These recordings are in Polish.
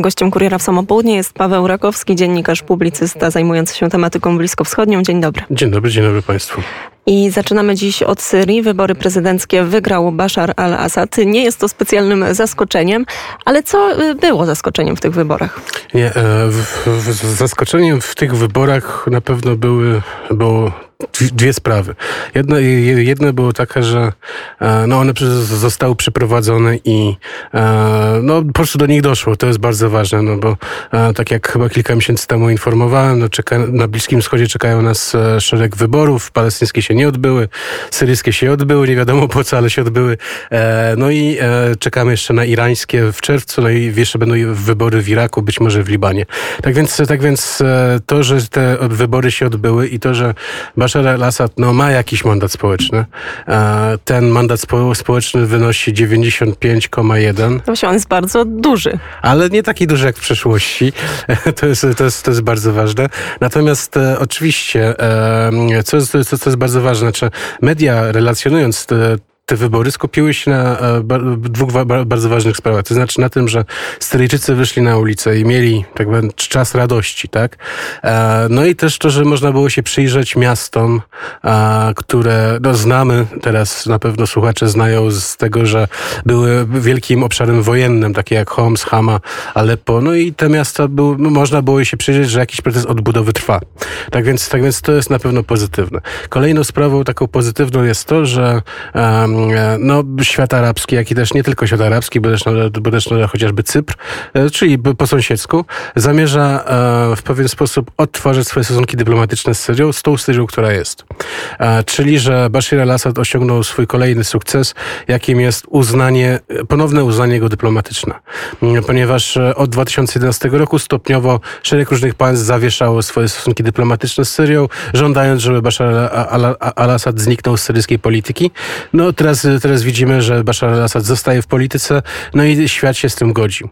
Gościem Kuriera w Samopołudnie jest Paweł Rakowski, dziennikarz, publicysta zajmujący się tematyką bliskowschodnią. Dzień dobry. Dzień dobry, dzień dobry Państwu. I zaczynamy dziś od Syrii. Wybory prezydenckie wygrał Bashar al-Assad. Nie jest to specjalnym zaskoczeniem, ale co y, było zaskoczeniem w tych wyborach? Nie, e, w, w, zaskoczeniem w tych wyborach na pewno były, było dwie sprawy. Jedno, jedno było takie, że e, no one zostały przeprowadzone i e, no, po prostu do nich doszło. To jest bardzo ważne, no bo tak jak chyba kilka miesięcy temu informowałem, no czeka, na Bliskim Wschodzie czekają nas szereg wyborów. Palestyńskie się nie odbyły, syryjskie się odbyły, nie wiadomo po co, ale się odbyły. No i czekamy jeszcze na irańskie w czerwcu, no i jeszcze będą wybory w Iraku, być może w Libanie. Tak więc, tak więc to, że te wybory się odbyły i to, że Bashar al-Assad no, ma jakiś mandat społeczny. Ten mandat społeczny wynosi 95,1. Właśnie on jest bardzo duży. Ale nie taki duży jak w przeszłości. To jest, to jest, to jest bardzo ważne. Natomiast e, oczywiście, e, co jest, co, co jest bardzo ważne, czy media relacjonując te, te wybory skupiły się na e, dwóch bardzo ważnych sprawach. To znaczy na tym, że Syryjczycy wyszli na ulicę i mieli tak powiem, czas radości, tak? E, no i też to, że można było się przyjrzeć miastom, które no, znamy, teraz na pewno słuchacze znają z tego, że były wielkim obszarem wojennym, takie jak Homs, Hama, Aleppo. No i te miasta były, można było się przyjrzeć, że jakiś proces odbudowy trwa. Tak więc, tak więc to jest na pewno pozytywne. Kolejną sprawą taką pozytywną jest to, że um, no, świat arabski, jak i też nie tylko świat arabski, bo też, bo też no, chociażby Cypr, e, czyli po sąsiedzku, zamierza e, w pewien sposób odtwarzać swoje stosunki dyplomatyczne z Syrią, z tą Syrią, która jest. Czyli, że Bashir al-Assad osiągnął swój kolejny sukces, jakim jest uznanie, ponowne uznanie go dyplomatyczne. Ponieważ od 2011 roku stopniowo szereg różnych państw zawieszało swoje stosunki dyplomatyczne z Syrią, żądając, żeby Bashar al-Assad zniknął z syryjskiej polityki. No, teraz, teraz widzimy, że Bashar al-Assad zostaje w polityce, no i świat się z tym godzi.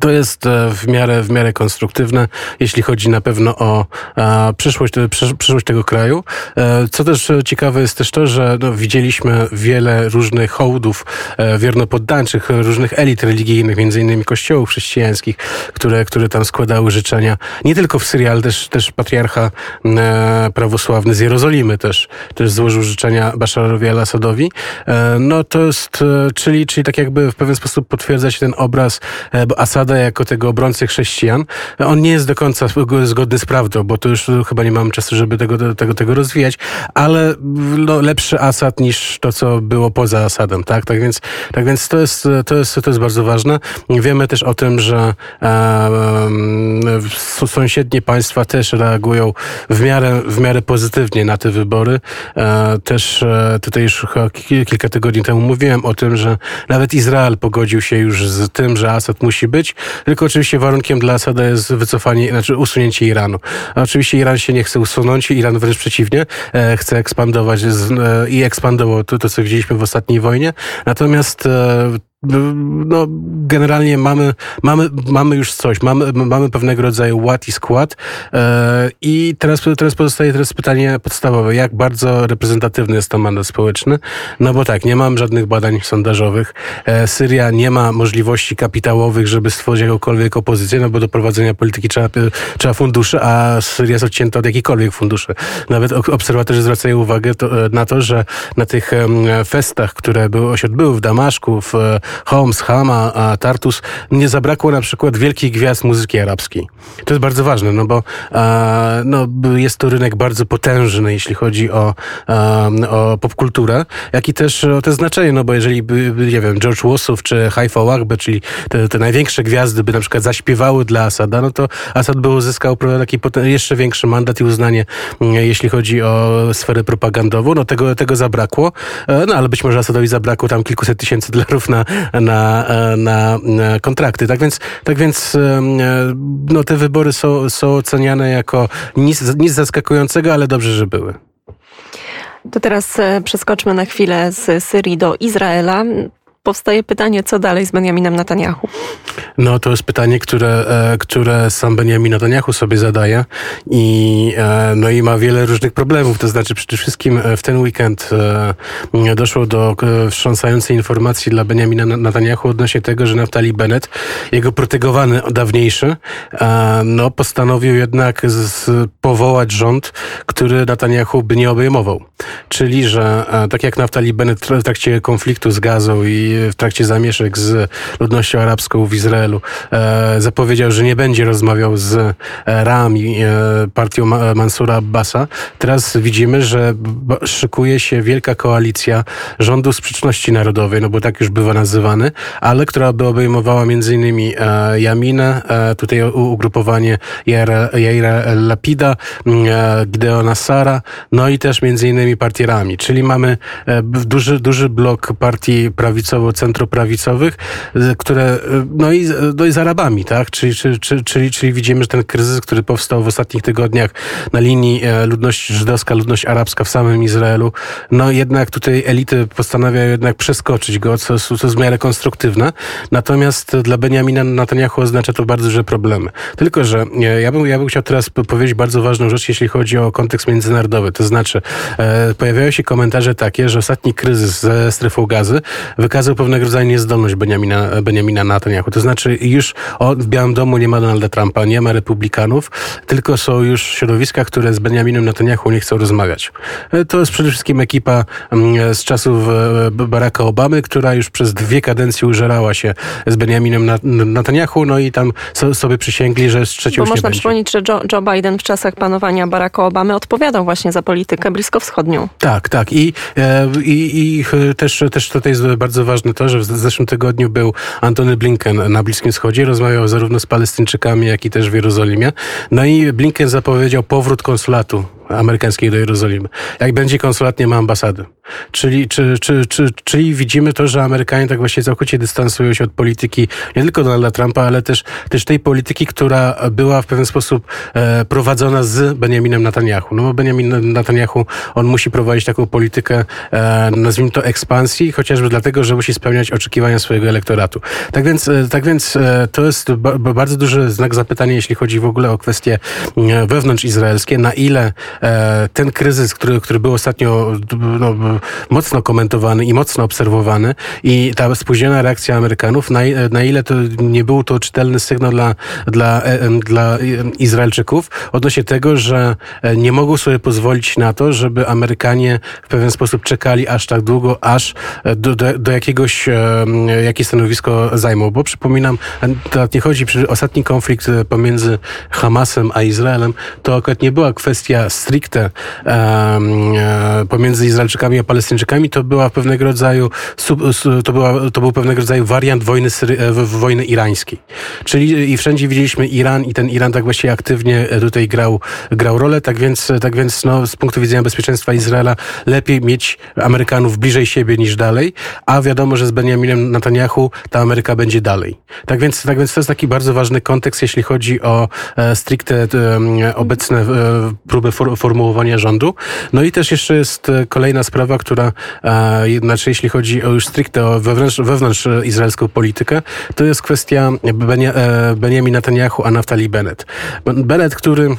To jest e, w miarę, w miarę konstruktywne, jeśli chodzi na pewno o a, przyszłość, przyszłość tego kraju. E, co też ciekawe jest też to, że no, widzieliśmy wiele różnych hołdów e, wiernopoddańczych, różnych elit religijnych, między innymi kościołów chrześcijańskich, które, które tam składały życzenia. Nie tylko w Syrii, ale też, też patriarcha e, prawosławny z Jerozolimy też, też złożył życzenia Basharowi al-Assadowi. E, no to jest, e, czyli, czyli tak jakby w pewien sposób potwierdza się ten obraz, bo Assad jako tego obrońcy chrześcijan, on nie jest do końca zgodny z prawdą, bo to już chyba nie mam czasu, żeby tego, tego, tego rozwijać, ale no, lepszy Asad niż to, co było poza Asadem, tak? Tak więc, tak więc to, jest, to, jest, to jest bardzo ważne. Wiemy też o tym, że e, sąsiednie państwa też reagują w miarę, w miarę pozytywnie na te wybory. E, też e, tutaj już kilka tygodni temu mówiłem o tym, że nawet Izrael pogodził się już z tym, że Asad musi być, tylko oczywiście warunkiem dla Asada jest wycofanie, znaczy usunięcie Iranu. A oczywiście Iran się nie chce usunąć, Iran wręcz przeciwnie, e, chce ekspandować z, e, i ekspandował to, to, co widzieliśmy w ostatniej wojnie. Natomiast e, no, generalnie mamy, mamy, mamy już coś, mamy, mamy pewnego rodzaju ład i skład. E, i teraz, teraz pozostaje teraz pytanie podstawowe, jak bardzo reprezentatywny jest to mandat społeczny, no bo tak, nie mam żadnych badań sondażowych, e, Syria nie ma możliwości kapitałowych, żeby stworzyć jakąkolwiek opozycję, no bo do prowadzenia polityki trzeba, trzeba funduszy, a Syria jest odcięta od jakichkolwiek funduszy. Nawet obserwatorzy zwracają uwagę to, na to, że na tych festach, które były, się odbyły w Damaszku, w Homs, Hama, a Tartus, nie zabrakło na przykład wielkich gwiazd muzyki arabskiej. To jest bardzo ważne, no bo e, no, jest to rynek bardzo potężny, jeśli chodzi o, e, o popkulturę, jak i też o te znaczenie, no bo jeżeli by, nie wiem, George Wassow czy Haifa Wahbe, czyli te, te największe gwiazdy by na przykład zaśpiewały dla Asada, no to Asad by uzyskał taki jeszcze większy mandat i uznanie, jeśli chodzi o sferę propagandową. No tego, tego zabrakło, e, no ale być może Asadowi zabrakło tam kilkuset tysięcy dolarów na, na, na, kontrakty. Tak więc, tak więc no, te wybory są, są oceniane jako nic, nic zaskakującego, ale dobrze, że były. To teraz e, przeskoczmy na chwilę z Syrii do Izraela. Powstaje pytanie, co dalej z Benjaminem Netanyahu? No to jest pytanie, które, e, które sam Benjamin Netanyahu sobie zadaje i, e, no i ma wiele różnych problemów. To znaczy przede wszystkim w ten weekend doszło do wstrząsającej informacji dla Benjamina Netanyahu odnośnie tego, że Naftali Bennett, jego protegowany dawniejszy, no postanowił jednak powołać rząd, który Netanyahu by nie obejmował. Czyli, że tak jak Naftali Bennett w trakcie konfliktu z Gazą i w trakcie zamieszek z ludnością arabską w Izraelu e, zapowiedział, że nie będzie rozmawiał z e, RAM i e, partią Mansura Abbasa, teraz widzimy, że szykuje się wielka koalicja rządu sprzeczności narodowej, no bo tak już bywa nazywany, ale która by obejmowała innymi Jaminę, tutaj ugrupowanie Jaira Lapida, Gideona Sara, no i też innymi partię Rami, czyli mamy duży, duży blok partii prawicowo-centroprawicowych, które, no i, no i z Arabami, tak? Czyli, czyli, czyli, czyli widzimy, że ten kryzys, który powstał w ostatnich tygodniach na linii e, ludność żydowska, ludność arabska w samym Izraelu, no jednak tutaj elity postanawiają jednak przeskoczyć go, co, co jest w miarę konstruktywne. Natomiast dla Benjamina Netanyahu oznacza to bardzo duże problemy. Tylko, że e, ja bym, ja bym chciał teraz powiedzieć bardzo ważną rzecz, jeśli chodzi o kontekst międzynarodowy. To znaczy, e, pojawiają się komentarze takie, że ostatni kryzys ze strefą gazy wykazał pewnego rodzaju niezdolność Benjamina, Benjamina Netanyahu. To znaczy już w Białym Domu nie ma Donalda Trumpa, nie ma republikanów, tylko są już środowiska, które z Benjaminem Netanyahu nie chcą rozmawiać. E, to jest przede wszystkim ekipa mm, z czasów e, Baracka Obamy, która już przez dwie kadencje użerała się z Benjaminem Netanyahu, no i tam sobie przysięgli, że z trzecią Bo można przypomnieć, że Joe, Joe Biden w czasach panowania Baracka Obamy odpowiadał właśnie za politykę bliskowschodnią. Tak, tak. I, e, i, i też, też tutaj jest bardzo ważne to, że w zeszłym tygodniu był Antony Blinken na Bliskim Wschodzie, rozmawiał zarówno z Palestyńczykami, jak i też w Jerozolimie. No i Blinken zapowiedział powrót konsulatu amerykańskiej do Jerozolimy. Jak będzie konsulat, nie ma ambasady. Czyli, czy, czy, czy, czyli widzimy to, że Amerykanie tak właściwie całkowicie dystansują się od polityki nie tylko Donalda Trumpa, ale też, też tej polityki, która była w pewien sposób e, prowadzona z Benjaminem Netanyahu. No bo Benjamin Netanyahu, on musi prowadzić taką politykę, e, nazwijmy to ekspansji, chociażby dlatego, że musi spełniać oczekiwania swojego elektoratu. Tak więc, e, tak więc e, to jest ba, bardzo duży znak zapytania, jeśli chodzi w ogóle o kwestie e, wewnątrz izraelskie, na ile ten kryzys, który, który był ostatnio no, mocno komentowany i mocno obserwowany i ta spóźniona reakcja Amerykanów, na, na ile to nie był to czytelny sygnał dla, dla, e, dla Izraelczyków odnośnie tego, że e, nie mogą sobie pozwolić na to, żeby Amerykanie w pewien sposób czekali aż tak długo, aż do, do, do jakiegoś, jakie stanowisko zajmą. Bo przypominam, to nie chodzi przy ostatni konflikt pomiędzy Hamasem a Izraelem, to akurat nie była kwestia stricte e, pomiędzy Izraelczykami a Palestyńczykami, to była pewnego rodzaju to, była, to był pewnego rodzaju wariant wojny, e, wojny irańskiej. Czyli i wszędzie widzieliśmy Iran i ten Iran tak właściwie aktywnie e, tutaj grał, grał rolę, tak więc, tak więc no, z punktu widzenia bezpieczeństwa Izraela lepiej mieć Amerykanów bliżej siebie niż dalej, a wiadomo, że z Benjaminem Netanyahu ta Ameryka będzie dalej. Tak więc, tak więc to jest taki bardzo ważny kontekst, jeśli chodzi o stricte obecne próby formułowania rządu. No i też jeszcze jest e, kolejna sprawa, która, znaczy jeśli chodzi o już stricte o wewnątrz, wewnątrz izraelską politykę, to jest kwestia e, Benjamin Netanyahu a Naftali Bennett. Bennett, który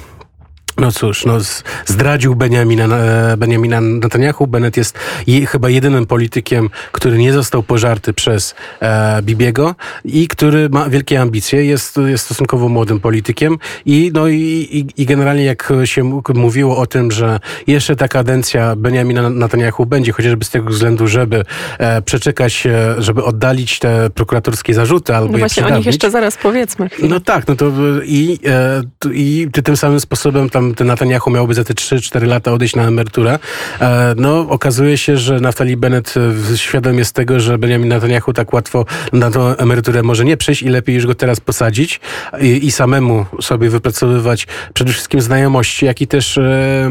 no cóż, no zdradził Benjamina, e, Benjamina Netanyahu. Bennett jest je, chyba jedynym politykiem, który nie został pożarty przez e, Bibiego i który ma wielkie ambicje. Jest, jest stosunkowo młodym politykiem i, no i, i, i generalnie jak się mówiło o tym, że jeszcze ta kadencja Benjamina Netanyahu będzie, chociażby z tego względu, żeby e, przeczekać, e, żeby oddalić te prokuratorskie zarzuty albo no właśnie o nich jeszcze zaraz powiedzmy. No tak, no to i, e, i tym samym sposobem tam ten Netanyahu miałby za te 3-4 lata odejść na emeryturę. E, no, okazuje się, że Naftali Bennett e, świadom jest tego, że Benjamin Netanyahu tak łatwo na tą emeryturę może nie przyjść i lepiej już go teraz posadzić i, i samemu sobie wypracowywać przede wszystkim znajomości, jak i też, e,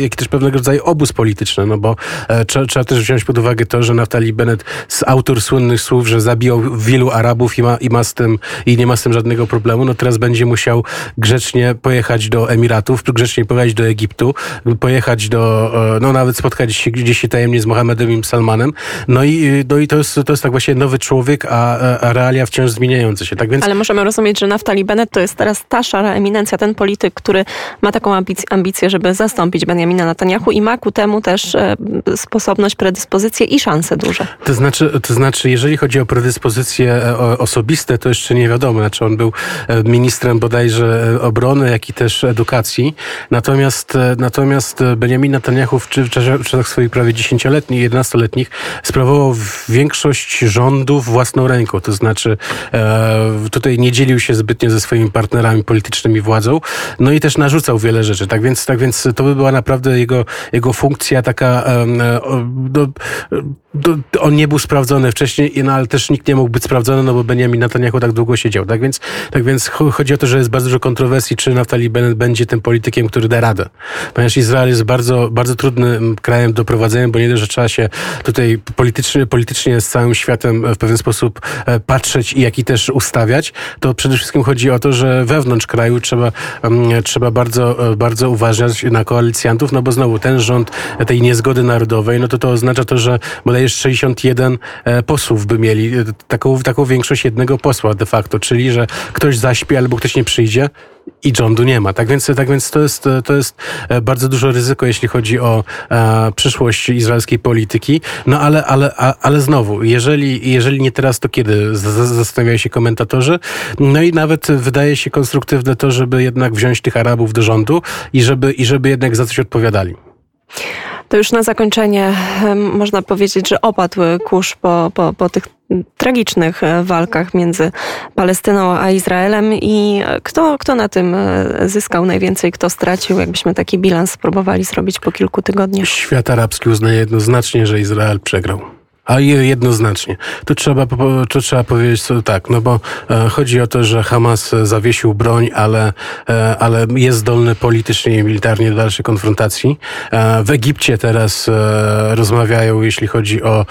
jak i też pewnego rodzaju obóz polityczny, no bo trzeba, trzeba też wziąć pod uwagę to, że Naftali Bennett, autor słynnych słów, że zabijał wielu Arabów i ma, i ma z tym, i nie ma z tym żadnego problemu, no teraz będzie musiał grzecznie pojechać do Emiratów, grzecznie pojechać do Egiptu, pojechać do, no nawet spotkać się gdzieś tajemnie z Mohamedem i Salmanem. No i, no i to, jest, to jest tak właśnie nowy człowiek, a, a realia wciąż zmieniające się. Tak więc... Ale możemy rozumieć, że Naftali Bennett to jest teraz ta szara eminencja, ten polityk, który ma taką ambicję, żeby zastąpić Benjamina Netanyahu i ma ku temu też e, sposobność, predyspozycje i szanse duże. To znaczy, to znaczy jeżeli chodzi o predyspozycje e, osobiste, to jeszcze nie wiadomo. Znaczy on był e, ministrem bodajże obrony, jak i też edukacji. Natomiast, natomiast Benjamin Netanyahu w, w czasach swoich prawie 10-letnich, 11-letnich sprawował większość rządów własną ręką. To znaczy tutaj nie dzielił się zbytnio ze swoimi partnerami politycznymi władzą. No i też narzucał wiele rzeczy. Tak więc, tak więc to by była naprawdę jego, jego funkcja taka do, do, on nie był sprawdzony wcześniej, no ale też nikt nie mógł być sprawdzony, no bo Benjamin Netanyahu tak długo siedział. Tak więc, tak więc chodzi o to, że jest bardzo dużo kontrowersji, czy Naftali Bennett będzie tym politykiem, który da radę. Ponieważ Izrael jest bardzo, bardzo trudnym krajem do prowadzenia, bo nie dość, że trzeba się tutaj politycznie, politycznie z całym światem w pewien sposób e, patrzeć i jak i też ustawiać, to przede wszystkim chodzi o to, że wewnątrz kraju trzeba, trzeba bardzo, e, bardzo uważać na koalicjantów, no bo znowu ten rząd tej niezgody narodowej, no to to oznacza to, że bodajże 61 e, posłów by mieli, e, taką, taką większość jednego posła de facto, czyli że ktoś zaśpi albo ktoś nie przyjdzie i rządu nie ma. Tak więc, tak więc to, jest, to jest e, bardzo duże ryzyko, jeśli chodzi o e, przyszłość izraelskiej polityki. No ale, ale, ale znowu, jeżeli, jeżeli nie teraz, to kiedy? Zastanawiają się komentatorzy. No i nawet wydaje się konstruktywne to, żeby jednak wziąć tych Arabów do rządu i żeby, i żeby jednak za coś odpowiadali. To już na zakończenie można powiedzieć, że opadł kurz po, po, po tych tragicznych e, walkach między Palestyną a Izraelem i kto, kto na tym e, zyskał najwięcej, kto stracił, jakbyśmy taki bilans spróbowali zrobić po kilku tygodniach. Świat arabski uznaje jednoznacznie, że Izrael przegrał. A jednoznacznie. Tu trzeba, tu trzeba powiedzieć tak, no bo e, chodzi o to, że Hamas zawiesił broń, ale, e, ale jest zdolny politycznie i militarnie do dalszej konfrontacji. E, w Egipcie teraz e, rozmawiają, jeśli chodzi o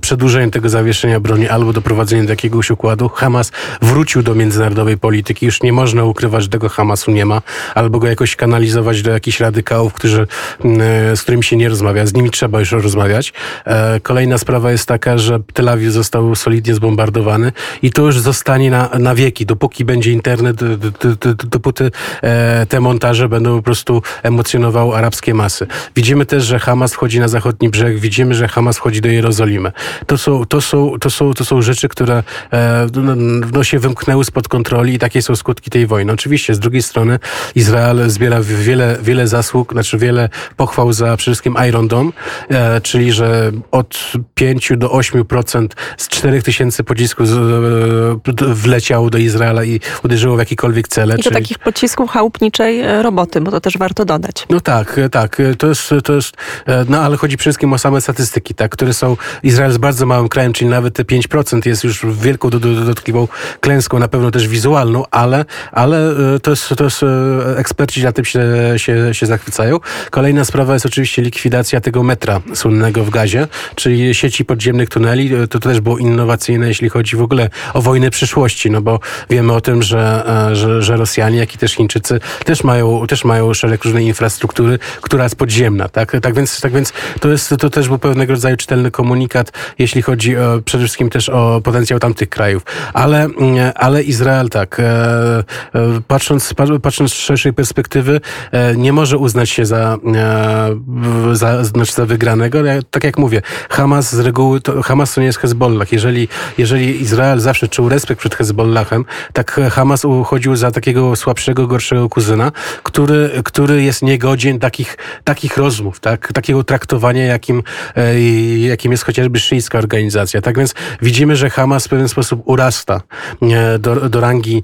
przedłużenie tego zawieszenia broni albo doprowadzenie do jakiegoś układu. Hamas wrócił do międzynarodowej polityki. Już nie można ukrywać, że tego Hamasu nie ma, albo go jakoś kanalizować do jakichś radykałów, którzy, e, z którymi się nie rozmawia. Z nimi trzeba już rozmawiać. E, kolejna sprawa sprawa jest taka, że Tel Awiw został solidnie zbombardowany i to już zostanie na, na wieki. Dopóki będzie internet, dopóty e, te montaże będą po prostu emocjonowały arabskie masy. Widzimy też, że Hamas wchodzi na zachodni brzeg, widzimy, że Hamas wchodzi do Jerozolimy. To są, to są, to są, to są rzeczy, które e, no, no, się wymknęły spod kontroli i takie są skutki tej wojny. Oczywiście z drugiej strony Izrael zbiera wiele, wiele zasług, znaczy wiele pochwał za przede wszystkim Iron Dome, e, czyli że od 5 do 8% z 4 tysięcy pocisków e, wleciało do Izraela i uderzyło w jakiekolwiek cele. I czyli... takich pocisków chałupniczej e, roboty, bo to też warto dodać. No tak, e, tak. To jest, to jest no ale chodzi przede wszystkim o same statystyki, tak, które są, Izrael jest bardzo małym krajem, czyli nawet te 5% jest już wielką dodatkliwą klęską, na pewno też wizualną, ale, ale to jest, to jest eksperci na tym się, się, się zachwycają. Kolejna sprawa jest oczywiście likwidacja tego metra słynnego w gazie, czyli sieci sieci podziemnych tuneli, to, to też było innowacyjne, jeśli chodzi w ogóle o wojnę przyszłości, no bo wiemy o tym, że, e, że, że Rosjanie, jak i też Chińczycy też mają, też mają szereg różnej infrastruktury, która jest podziemna, tak? Tak więc, tak więc to, jest, to też był pewnego rodzaju czytelny komunikat, jeśli chodzi o, przede wszystkim też o potencjał tamtych krajów. Ale, mm, ale Izrael tak, e, e, patrząc, patrząc z szerszej perspektywy, nie może uznać się za, za, znaczy za wygranego. Tak jak mówię, Hamas z reguły to Hamas to nie jest Hezbollah. Jeżeli, jeżeli Izrael zawsze czuł respekt przed Hezbollahem, tak Hamas uchodził za takiego słabszego, gorszego kuzyna, który, który jest niegodzien takich, takich rozmów, tak? takiego traktowania, jakim, e, jakim jest chociażby szyjska organizacja. Tak więc widzimy, że Hamas w pewien sposób urasta e, do, do rangi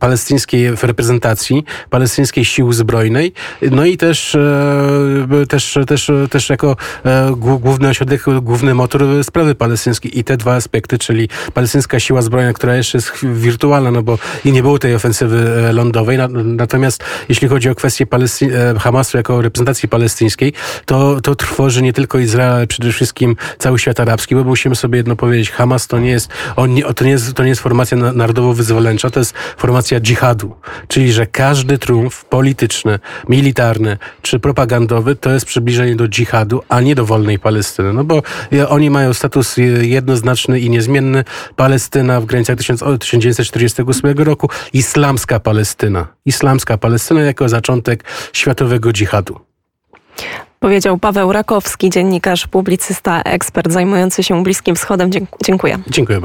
palestyńskiej reprezentacji, palestyńskiej siły zbrojnej, no i też, e, też, też, też jako główny ośrodek główny motor sprawy palestyńskiej i te dwa aspekty, czyli palestyńska siła zbrojna, która jeszcze jest wirtualna, no bo i nie było tej ofensywy e, lądowej. Natomiast jeśli chodzi o kwestię e, Hamasu jako reprezentacji palestyńskiej, to, to trwoży nie tylko Izrael, ale przede wszystkim cały świat arabski, bo musimy sobie jedno powiedzieć, Hamas to nie jest, on nie, to nie jest, to nie jest formacja narodowo-wyzwoleńcza, to jest formacja dżihadu, czyli że każdy triumf polityczny, militarny czy propagandowy to jest przybliżenie do dżihadu, a nie do wolnej Palestyny. No bo oni mają status jednoznaczny i niezmienny. Palestyna w granicach 1948 roku, islamska Palestyna. Islamska Palestyna jako zaczątek światowego dżihadu. Powiedział Paweł Rakowski, dziennikarz, publicysta, ekspert zajmujący się Bliskim Wschodem. Dziękuję. Dziękuję bardzo.